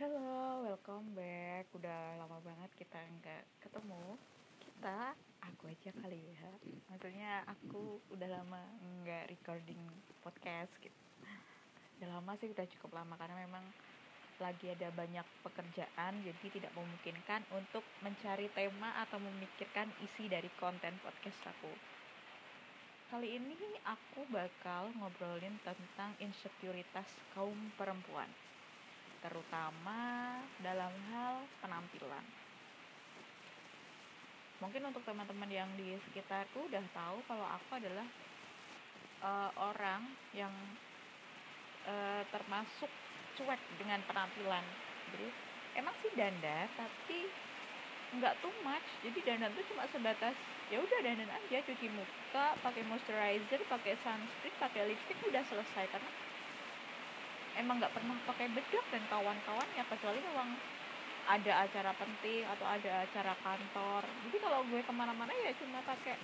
Hello, welcome back. Udah lama banget kita nggak ketemu. Kita, aku aja kali ya. Maksudnya aku udah lama nggak recording podcast gitu. Udah lama sih, udah cukup lama karena memang lagi ada banyak pekerjaan, jadi tidak memungkinkan untuk mencari tema atau memikirkan isi dari konten podcast aku. Kali ini aku bakal ngobrolin tentang insekuritas kaum perempuan terutama dalam hal penampilan. Mungkin untuk teman-teman yang di sekitarku udah tahu kalau aku adalah uh, orang yang uh, termasuk cuek dengan penampilan. Jadi emang sih dandan tapi nggak too much. Jadi dandan tuh cuma sebatas ya udah dandan aja cuci muka, pakai moisturizer, pakai sunscreen, pakai lipstick udah selesai karena emang nggak pernah pakai bedak dan kawan-kawannya kecuali memang ada acara penting atau ada acara kantor. Jadi kalau gue ke mana-mana ya cuma pakai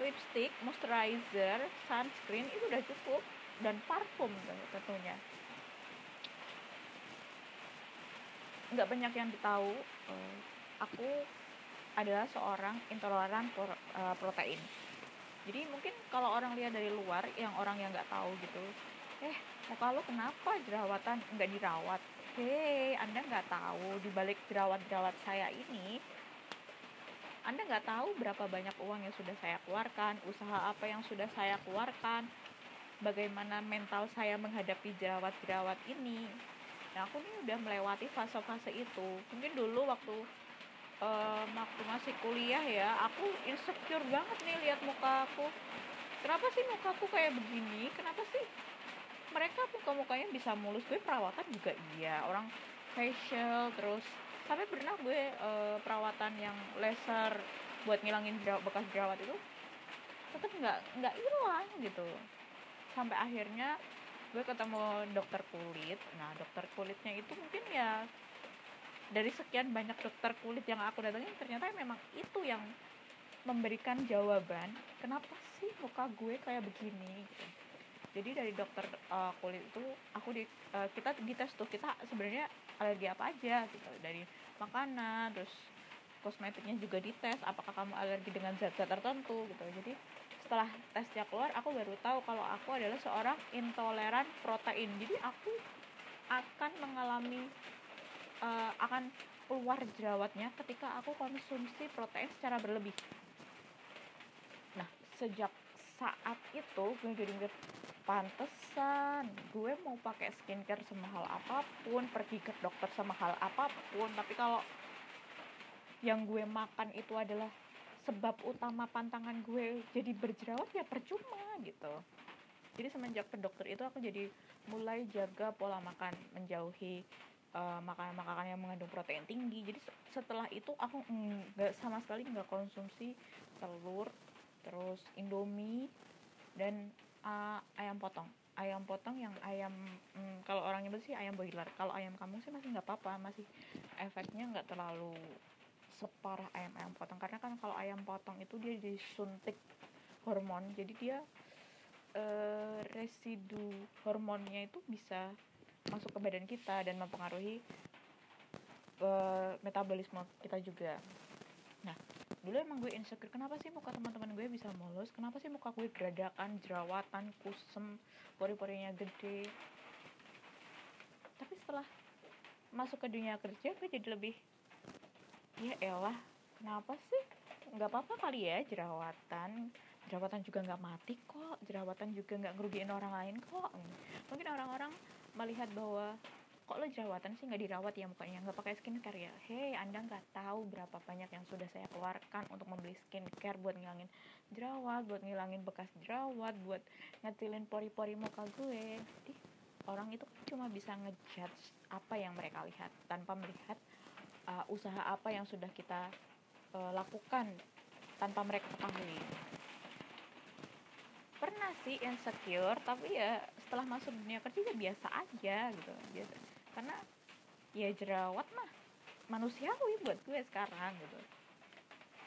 lipstick, moisturizer, sunscreen itu udah cukup. Dan parfum tentunya. Nggak banyak yang tahu aku adalah seorang intoleran eh, protein. Jadi mungkin kalau orang lihat dari luar yang orang yang nggak tahu gitu eh muka lo kenapa jerawatan nggak dirawat? Hei anda nggak tahu dibalik jerawat-jerawat saya ini anda nggak tahu berapa banyak uang yang sudah saya keluarkan usaha apa yang sudah saya keluarkan bagaimana mental saya menghadapi jerawat-jerawat ini. Nah aku ini udah melewati fase-fase itu. Mungkin dulu waktu uh, waktu masih kuliah ya aku insecure banget nih lihat muka aku. Kenapa sih mukaku kayak begini? Kenapa sih mereka muka-mukanya bisa mulus. Gue perawatan juga iya. Orang facial terus sampai pernah gue uh, perawatan yang laser buat ngilangin jerawat, bekas jerawat itu tetap nggak nggak hilang gitu. Sampai akhirnya gue ketemu dokter kulit. Nah dokter kulitnya itu mungkin ya dari sekian banyak dokter kulit yang aku datangin ternyata memang itu yang memberikan jawaban kenapa sih muka gue kayak begini gitu jadi dari dokter uh, kulit itu aku di uh, kita dites tuh kita sebenarnya alergi apa aja gitu. Dari makanan terus kosmetiknya juga dites apakah kamu alergi dengan zat-zat tertentu gitu. Jadi setelah tesnya keluar aku baru tahu kalau aku adalah seorang intoleran protein. Jadi aku akan mengalami uh, akan keluar jerawatnya ketika aku konsumsi protein secara berlebih. Nah sejak saat itu gue jadi pantesan gue mau pakai skincare semahal apa pun pergi ke dokter semahal apa pun. Tapi kalau yang gue makan itu adalah sebab utama pantangan gue jadi berjerawat ya percuma gitu. Jadi semenjak ke dokter itu aku jadi mulai jaga pola makan menjauhi uh, makanan-makanan yang mengandung protein tinggi. Jadi setelah itu aku nggak sama sekali nggak konsumsi telur terus indomie dan uh, ayam potong. Ayam potong yang ayam hmm, kalau orang nyebut sih ayam boiler. Kalau ayam kampung sih masih nggak apa-apa masih efeknya nggak terlalu separah ayam ayam potong. Karena kan kalau ayam potong itu dia disuntik hormon jadi dia uh, residu hormonnya itu bisa masuk ke badan kita dan mempengaruhi uh, metabolisme kita juga. Nah dulu emang gue insecure kenapa sih muka teman-teman gue bisa mulus? Kenapa sih muka gue geradakan jerawatan kusem pori-porinya gede? Tapi setelah masuk ke dunia kerja gue jadi lebih ya elah kenapa sih? Nggak apa-apa kali ya jerawatan. Jerawatan juga nggak mati kok. Jerawatan juga nggak ngerugiin orang lain kok. Mungkin orang-orang melihat bahwa kok lo jerawatan sih? Nggak dirawat ya mukanya? Nggak pakai skincare ya? Hei anda nggak tahu berapa banyak yang sudah saya keluarkan untuk membeli skincare buat ngilangin jerawat buat ngilangin bekas jerawat buat ngecilin pori-pori muka gue. Jadi orang itu cuma bisa ngejudge apa yang mereka lihat tanpa melihat uh, usaha apa yang sudah kita uh, lakukan tanpa mereka ketahui. Pernah sih insecure tapi ya setelah masuk dunia kerja ya biasa aja gitu. Biasa karena ya jerawat mah manusiawi buat gue sekarang gitu.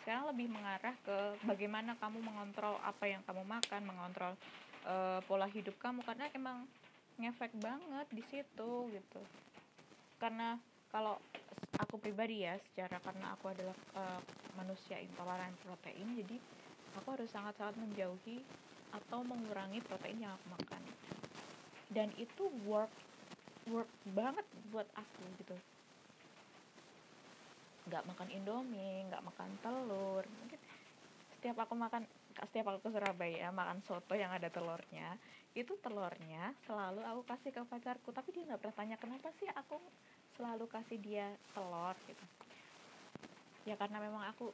Sekarang lebih mengarah ke bagaimana kamu mengontrol apa yang kamu makan mengontrol uh, pola hidup kamu karena emang ngefek banget di situ gitu. Karena kalau aku pribadi ya secara karena aku adalah uh, manusia intoleran protein jadi aku harus sangat-sangat menjauhi atau mengurangi protein yang aku makan. Dan itu work work banget buat aku gitu. Nggak makan indomie nggak makan telur. Mungkin setiap aku makan setiap aku ke Surabaya makan soto yang ada telurnya itu telurnya selalu aku kasih ke pacarku. Tapi dia nggak pernah tanya kenapa sih aku selalu kasih dia telur? Gitu. Ya karena memang aku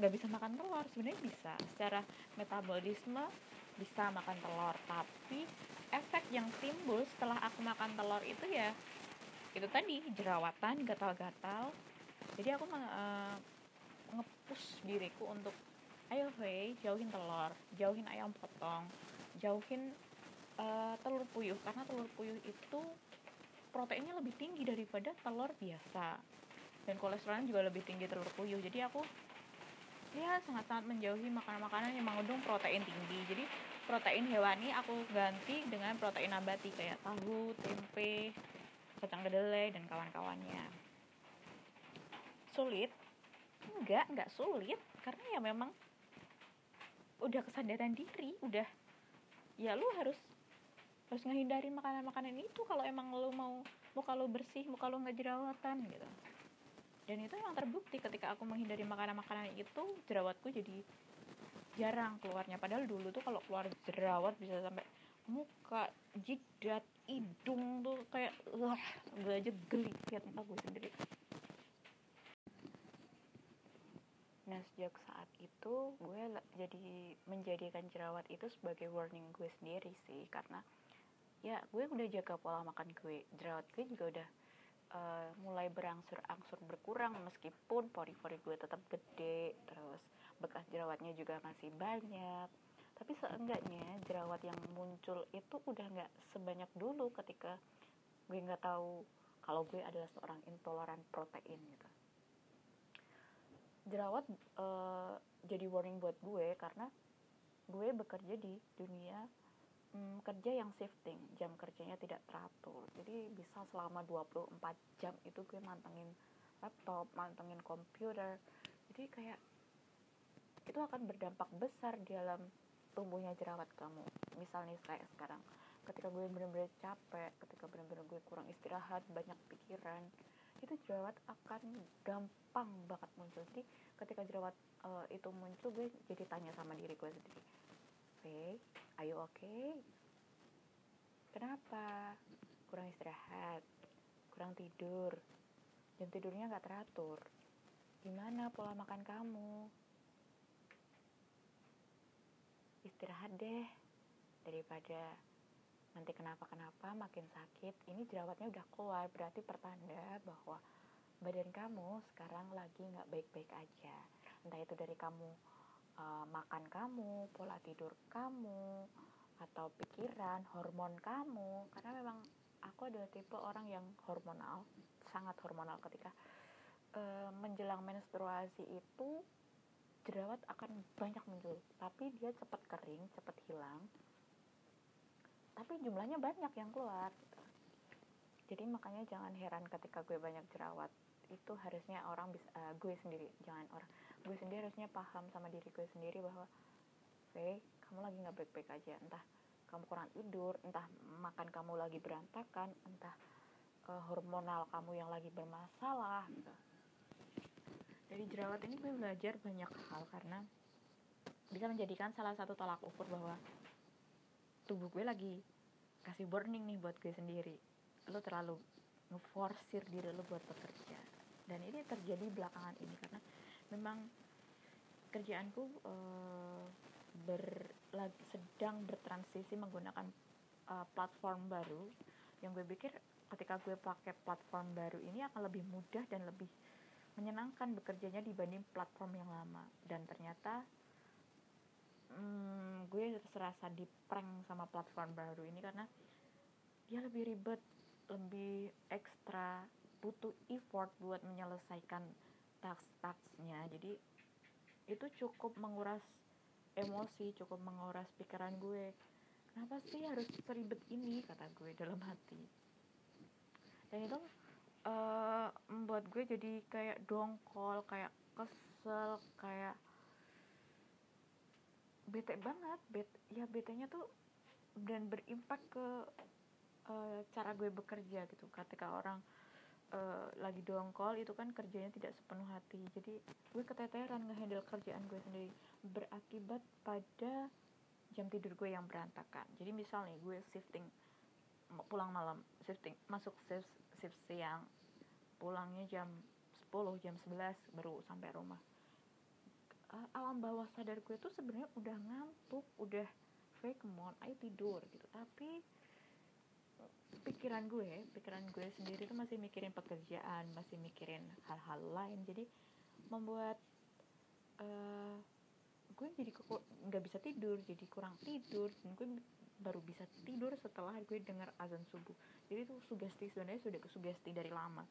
nggak bisa makan telur sebenarnya bisa. Secara metabolisme bisa makan telur tapi efek yang timbul setelah aku makan telur itu ya itu tadi jerawatan gatal-gatal. Jadi aku uh, ngepush diriku untuk ayo hei jauhin telur jauhin ayam potong jauhin uh, telur puyuh. Karena telur puyuh itu proteinnya lebih tinggi daripada telur biasa. Dan kolesterolnya juga lebih tinggi telur puyuh. Jadi aku ya sangat-sangat menjauhi makanan-makanan yang mengandung protein tinggi. Jadi protein hewani aku ganti dengan protein nabati kayak tahu tempe kacang kedelai dan kawan-kawannya. Sulit? Enggak enggak sulit. Karena ya memang udah kesadaran diri udah. Ya lu harus harus ngehindari makanan-makanan itu kalau emang lu mau muka lu bersih muka lu nggak jerawatan gitu. Dan itu yang terbukti ketika aku menghindari makanan-makanan itu jerawatku jadi jarang keluarnya. Padahal dulu tuh kalau keluar jerawat bisa sampai muka jidat hidung tuh kayak wah gue aja geli. Lihat muka gue sendiri. Nah sejak saat itu gue jadi menjadikan jerawat itu sebagai warning gue sendiri sih. Karena ya gue udah jaga pola makan gue. Jerawat gue juga udah uh, mulai berangsur-angsur berkurang meskipun pori-pori gue tetap gede. Terus bekas jerawatnya juga masih banyak. Tapi seenggaknya jerawat yang muncul itu udah nggak sebanyak dulu ketika gue nggak tahu kalau gue adalah seorang intoleran protein gitu. Jerawat uh, jadi warning buat gue karena gue bekerja di dunia um, kerja yang shifting jam kerjanya tidak teratur. Jadi bisa selama 24 jam itu gue mantengin laptop mantengin komputer. Jadi kayak itu akan berdampak besar di dalam tumbuhnya jerawat kamu. Misalnya kayak sekarang ketika gue benar-benar capek ketika benar-benar gue kurang istirahat banyak pikiran itu jerawat akan gampang banget muncul. Jadi ketika jerawat uh, itu muncul gue jadi tanya sama diri gue sendiri oke ayo oke okay? kenapa? Kurang istirahat? Kurang tidur? Jam tidurnya nggak teratur. Gimana pola makan kamu istirahat deh. Daripada nanti kenapa-kenapa makin sakit ini jerawatnya udah keluar. Berarti pertanda bahwa badan kamu sekarang lagi nggak baik-baik aja. Entah itu dari kamu uh, makan kamu pola tidur kamu atau pikiran hormon kamu. Karena memang aku adalah tipe orang yang hormonal sangat hormonal ketika uh, menjelang menstruasi itu jerawat akan banyak muncul. Tapi dia cepat kering cepat hilang. Tapi jumlahnya banyak yang keluar gitu. jadi makanya jangan heran ketika gue banyak jerawat. Itu harusnya orang bisa uh, gue sendiri. Jangan orang gue sendiri harusnya paham sama diri gue sendiri bahwa oke kamu lagi nggak baik-baik aja. Entah kamu kurang tidur entah makan kamu lagi berantakan entah uh, hormonal kamu yang lagi bermasalah gitu dari jerawat ini gue belajar banyak hal karena bisa menjadikan salah satu tolak ukur bahwa tubuh gue lagi kasih warning nih buat gue sendiri. Lo terlalu ngeforsir diri lo buat bekerja. Dan ini terjadi belakangan ini karena memang kerjaanku uh, ber, lagi, sedang bertransisi menggunakan uh, platform baru. Yang gue pikir ketika gue pakai platform baru ini akan lebih mudah dan lebih menyenangkan bekerjanya dibanding platform yang lama. Dan ternyata hmm, gue serasa di prank sama platform baru ini karena dia lebih ribet lebih ekstra butuh effort buat menyelesaikan task-tasknya. Jadi itu cukup menguras emosi cukup menguras pikiran gue. Kenapa sih harus seribet ini? Kata gue dalam hati. Dan itu uh, membuat gue jadi kayak dongkol kayak kesel kayak bete banget. Bet ya betenya tuh dan berimpak ke uh, cara gue bekerja gitu. Ketika orang uh, lagi dongkol itu kan kerjanya tidak sepenuh hati. Jadi gue keteteran ngehandle kerjaan gue sendiri. Berakibat pada jam tidur gue yang berantakan. Jadi misal nih gue shifting pulang malam shifting masuk shift shift siang. Pulangnya jam 10 jam 11 baru sampai rumah. Uh, alam bawah sadar gue tuh sebenarnya udah ngantuk udah fake moon ayo tidur gitu. Tapi pikiran gue pikiran gue sendiri tuh masih mikirin pekerjaan masih mikirin hal-hal lain. Jadi membuat uh, gue jadi kok nggak bisa tidur jadi kurang tidur. Dan gue baru bisa tidur setelah gue dengar azan subuh. Jadi itu sugesti sebenarnya sudah sugesti dari lama.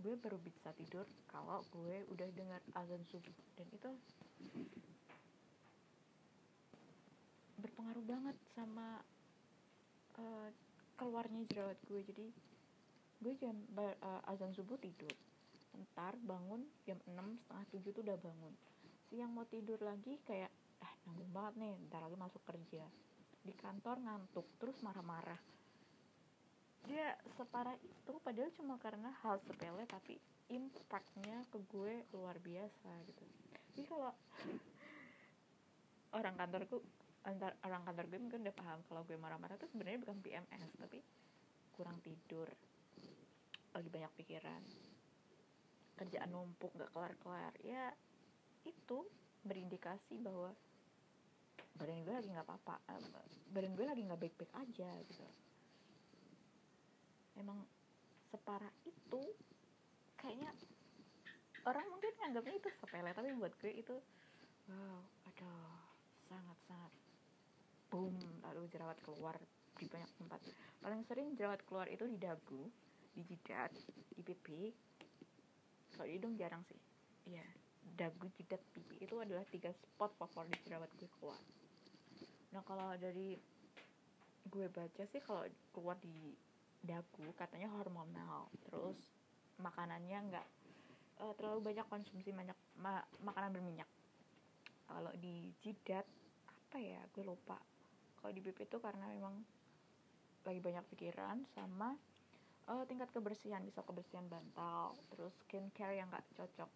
Gue baru bisa tidur kalau gue udah dengar azan subuh. Dan itu berpengaruh banget sama uh, keluarnya jerawat gue. Jadi gue jam uh, azan subuh tidur. Ntar bangun jam 6 setengah 7 tuh udah bangun. Siang mau tidur lagi kayak ah nanggung banget nih ntar lagi masuk kerja di kantor ngantuk terus marah-marah. Dia separah itu padahal cuma karena hal sepele tapi impactnya ke gue luar biasa gitu. Jadi kalau orang kantorku antar orang kantor gue mungkin udah paham kalau gue marah-marah tuh sebenarnya bukan PMS tapi kurang tidur lagi banyak pikiran kerjaan numpuk nggak kelar-kelar. Ya itu berindikasi bahwa badan gue lagi nggak apa-apa badan gue lagi nggak baik-baik aja gitu. Emang separah itu kayaknya orang mungkin nganggapnya itu sepele tapi buat gue itu wow aduh sangat-sangat boom. Lalu jerawat keluar di banyak tempat. Paling sering jerawat keluar itu di dagu di jidat di pipi. Kalau di hidung jarang sih. Iya dagu jidat pipi itu adalah tiga spot favorit jerawat gue keluar. Nah kalau dari gue baca sih kalau keluar di dagu katanya hormonal. Terus makanannya nggak uh, terlalu banyak konsumsi banyak ma makanan berminyak. Kalau di jidat apa ya gue lupa. Kalau di BP itu karena memang lagi banyak pikiran sama uh, tingkat kebersihan bisa kebersihan bantal terus skincare yang gak cocok.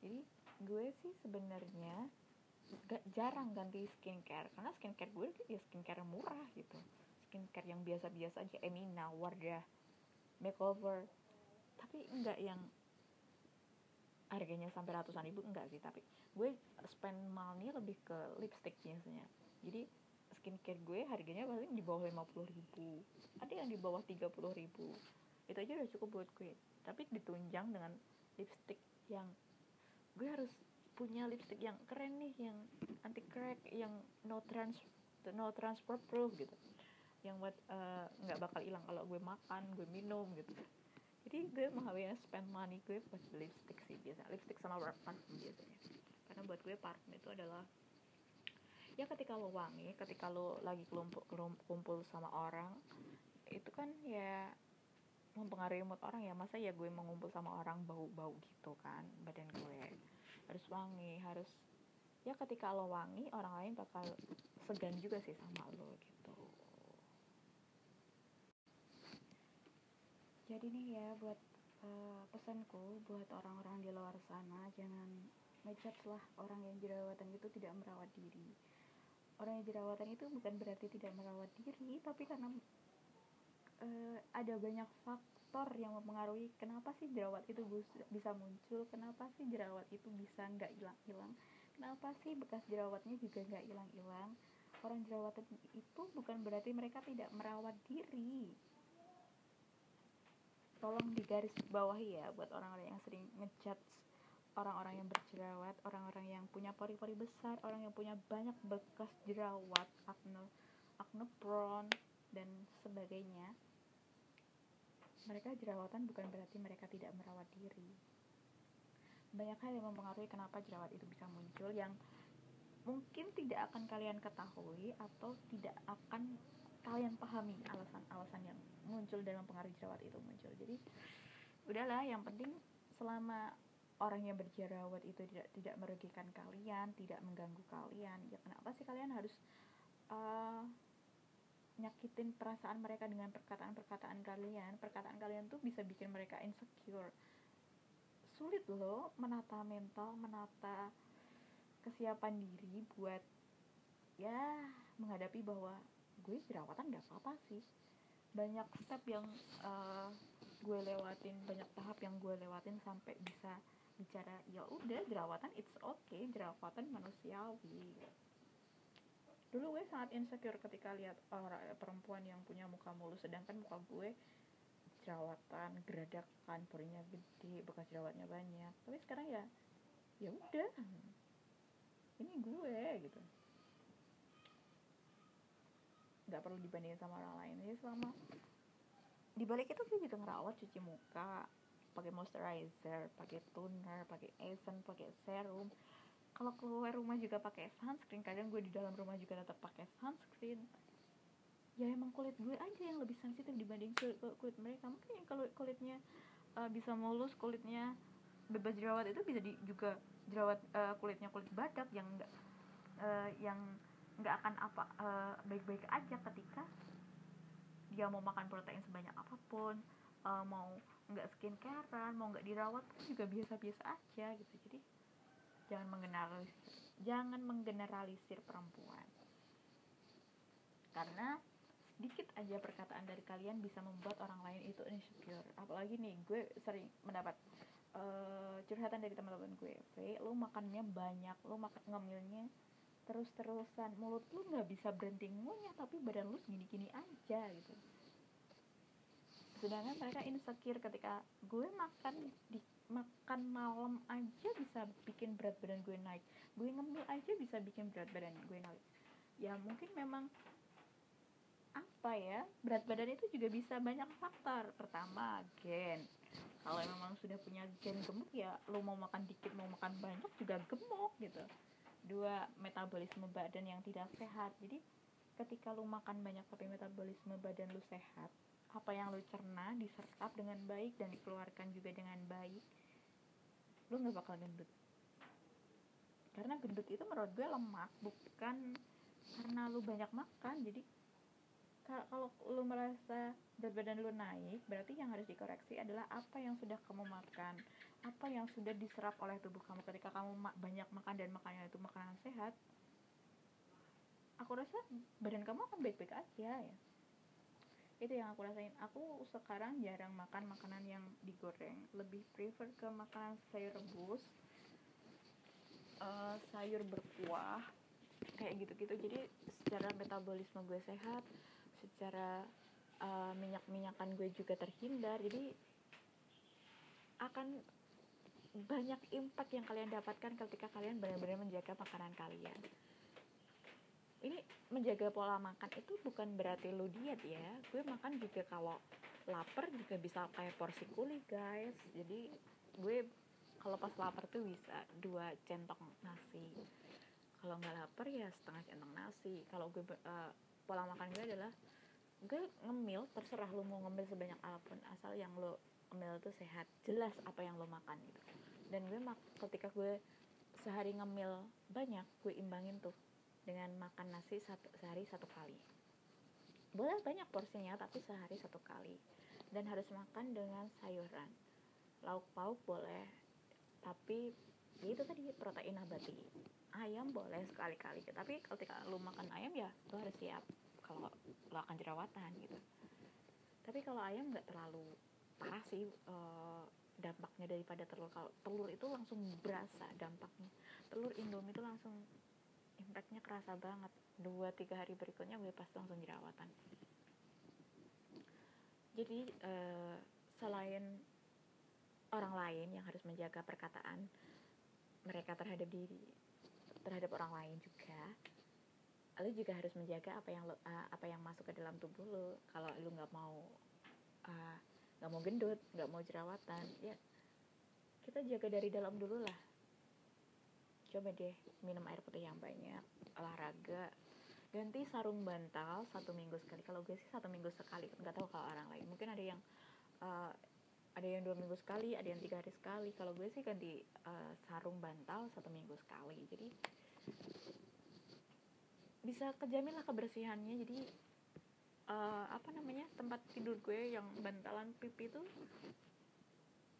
Jadi gue sih sebenarnya gak jarang ganti skincare. Karena skincare gue ya skincare murah gitu. Skincare yang biasa-biasa aja. Emina, Wardah, makeover. Tapi enggak yang harganya sampai ratusan ribu enggak sih. Tapi gue spend money lebih ke lipstick biasanya jadi skincare gue harganya paling di bawah 50 ribu. Ada yang di bawah 30 ribu. Itu aja udah cukup buat gue. Tapi ditunjang dengan lipstick yang gue harus punya lipstick yang keren nih yang anti crack yang no trans no transfer proof gitu. Yang buat eh, nggak uh, bakal hilang kalau gue makan gue minum gitu. Jadi gue menghabiskan spend money gue buat lipstick sih biasa lipstick sama parfum biasanya. Karena buat gue parfum itu adalah ya ketika lo wangi ketika lo lagi kelompok kumpul sama orang itu kan ya mempengaruhi mood orang ya. Masa ya gue mengumpul sama orang bau-bau gitu kan badan gue harus wangi harus ya ketika lo wangi orang lain bakal segan juga sih sama lo gitu. Jadi nih ya buat uh, pesanku buat orang-orang di luar sana jangan ngejudge lah orang yang jerawatan itu tidak merawat diri. Orang yang jerawatan itu bukan berarti tidak merawat diri tapi karena uh, ada banyak faktor yang mempengaruhi kenapa sih jerawat itu bisa muncul kenapa sih jerawat itu bisa nggak hilang-hilang kenapa sih bekas jerawatnya juga nggak hilang-hilang orang jerawatan itu bukan berarti mereka tidak merawat diri tolong digaris bawahi ya buat orang-orang yang sering ngejudge orang-orang yang berjerawat, orang-orang yang punya pori-pori besar, orang yang punya banyak bekas jerawat, acne, acne prone dan sebagainya. Mereka jerawatan bukan berarti mereka tidak merawat diri. Banyak hal yang mempengaruhi kenapa jerawat itu bisa muncul yang mungkin tidak akan kalian ketahui atau tidak akan kalian pahami alasan-alasan yang muncul dan mempengaruhi jerawat itu muncul. Jadi udahlah yang penting selama orang yang berjerawat itu tidak tidak merugikan kalian tidak mengganggu kalian ya kenapa sih kalian harus uh, nyakitin perasaan mereka dengan perkataan-perkataan kalian perkataan kalian tuh bisa bikin mereka insecure. Sulit loh menata mental menata kesiapan diri buat ya menghadapi bahwa gue jerawatan gak apa-apa sih. Banyak step yang uh, gue lewatin banyak tahap yang gue lewatin sampai bisa bicara ya udah jerawatan it's okay jerawatan manusiawi dulu gue sangat insecure ketika lihat orang perempuan yang punya muka mulus sedangkan muka gue jerawatan geradakan porinya gede bekas jerawatnya banyak. Tapi sekarang ya ya udah. Ini gue gitu. Nggak perlu dibandingin sama orang lain. Jadi selama dibalik itu gue juga ngerawat cuci muka pakai moisturizer pakai toner pakai essence pakai serum kalau keluar rumah juga pakai sunscreen kadang gue di dalam rumah juga tetap pakai sunscreen. Ya emang kulit gue aja yang lebih sensitif dibanding kulit mereka. Mungkin yang kalau kulitnya uh, bisa mulus kulitnya bebas jerawat itu bisa di, juga jerawat uh, kulitnya kulit badak yang enggak uh, yang nggak akan apa uh, baik-baik aja ketika dia mau makan protein sebanyak apa pun uh, mau nggak skincarean mau nggak dirawat juga biasa-biasa aja gitu. Jadi jangan menggeneralisir jangan menggeneralisir perempuan. Karena sedikit aja perkataan dari kalian bisa membuat orang lain itu insecure. Apalagi nih gue sering mendapat uh, curhatan dari teman-teman gue. V lu makannya banyak lu makan ngemilnya terus-terusan. Mulut lu nggak bisa berhenti ngunyah tapi badan lu segini-gini aja gitu. Sedangkan mereka insecure ketika gue makan di makan malam aja bisa bikin berat badan gue naik. Gue ngemil aja bisa bikin berat badan gue naik. Ya mungkin memang apa ya berat badan itu juga bisa banyak faktor. Pertama gen. Kalau memang sudah punya gen gemuk ya lo mau makan dikit mau makan banyak juga gemuk gitu. Dua metabolisme badan yang tidak sehat. Jadi ketika lo makan banyak tapi metabolisme badan lo sehat apa yang lo cerna diserap dengan baik dan dikeluarkan juga dengan baik lo nggak bakal gendut. Karena gendut itu menurut gue lemak bukan karena lo banyak makan. Jadi kalau lo merasa berat badan lo naik berarti yang harus dikoreksi adalah apa yang sudah kamu makan apa yang sudah diserap oleh tubuh kamu. Ketika kamu banyak makan dan makannya itu makanan sehat aku rasa badan kamu akan baik-baik aja ya itu yang aku rasain. Aku sekarang jarang makan makanan yang digoreng. Lebih prefer ke makanan sayur rebus uh, sayur berkuah kayak gitu-gitu. Jadi secara metabolisme gue sehat secara uh, minyak-minyakan gue juga terhindar. Jadi akan banyak impact yang kalian dapatkan ketika kalian benar-benar menjaga makanan kalian ini menjaga pola makan itu bukan berarti lu diet ya. Gue makan juga kalau lapar juga bisa kayak porsi kuli guys. Jadi gue kalau pas lapar tuh bisa dua centong nasi. Kalau nggak lapar ya setengah centong nasi. Kalau gue uh, pola makan gue adalah gue ngemil terserah lu mau ngemil sebanyak apa pun asal yang lo ngemil itu sehat. Jelas apa yang lo makan gitu. Dan gue mak ketika gue sehari ngemil banyak gue imbangin tuh dengan makan nasi satu, sehari satu kali. Boleh banyak porsinya tapi sehari satu kali. Dan harus makan dengan sayuran. Lauk pauk boleh tapi ya itu tadi protein nabati ayam boleh sekali-kali. Tapi ketika lu makan ayam ya lu harus siap kalau lu akan jerawatan gitu. Tapi kalau ayam nggak terlalu parah sih uh, dampaknya daripada telur. Kalau telur itu langsung berasa dampaknya. Telur indomie itu langsung impactnya kerasa banget. Dua tiga hari berikutnya gue pasti langsung jerawatan jadi uh, selain orang lain yang harus menjaga perkataan mereka terhadap diri terhadap orang lain juga lo juga harus menjaga apa yang lo, uh, apa yang masuk ke dalam tubuh lo kalau lo nggak mau eh, nggak uh, mau gendut nggak mau jerawatan ya kita jaga dari dalam dulu lah coba deh minum air putih yang banyak olahraga ganti sarung bantal satu minggu sekali. Kalau gue sih satu minggu sekali nggak tahu kalau orang lain. Mungkin ada yang uh, ada yang dua minggu sekali ada yang tiga hari sekali. Kalau gue sih ganti uh, sarung bantal satu minggu sekali. Jadi bisa kejamin lah kebersihannya. Jadi uh, apa namanya tempat tidur gue yang bantalan pipi itu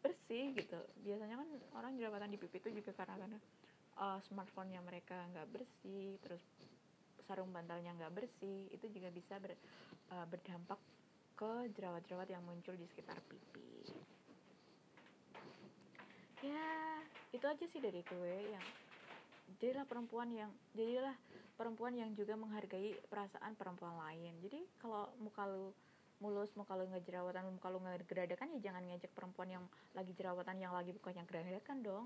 bersih gitu. Biasanya kan orang jerawatan di pipi itu juga karena karena uh, smartphone-nya mereka nggak bersih terus sarung bantalnya nggak bersih itu juga bisa ber, uh, berdampak ke jerawat-jerawat yang muncul di sekitar pipi. Ya itu aja sih dari gue yang jadilah perempuan yang jadilah perempuan yang juga menghargai perasaan perempuan lain. Jadi kalau muka lu mulus muka lu ngejerawatan muka lu ngegeradakan ya jangan ngejek perempuan yang lagi jerawatan yang lagi bukannya geradakan dong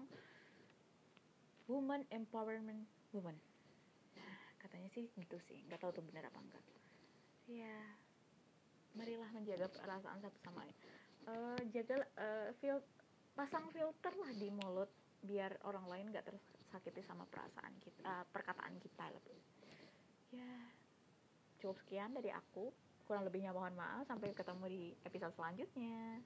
woman empowerment woman. Katanya sih gitu sih nggak tahu tuh bener apa enggak. Ya marilah menjaga perasaan satu sama lain. Uh, jaga uh, fil pasang filter lah di mulut biar orang lain nggak tersakiti sama perasaan kita uh, perkataan kita lebih. Ya cukup sekian dari aku. Kurang lebihnya mohon maaf. Sampai ketemu di episode selanjutnya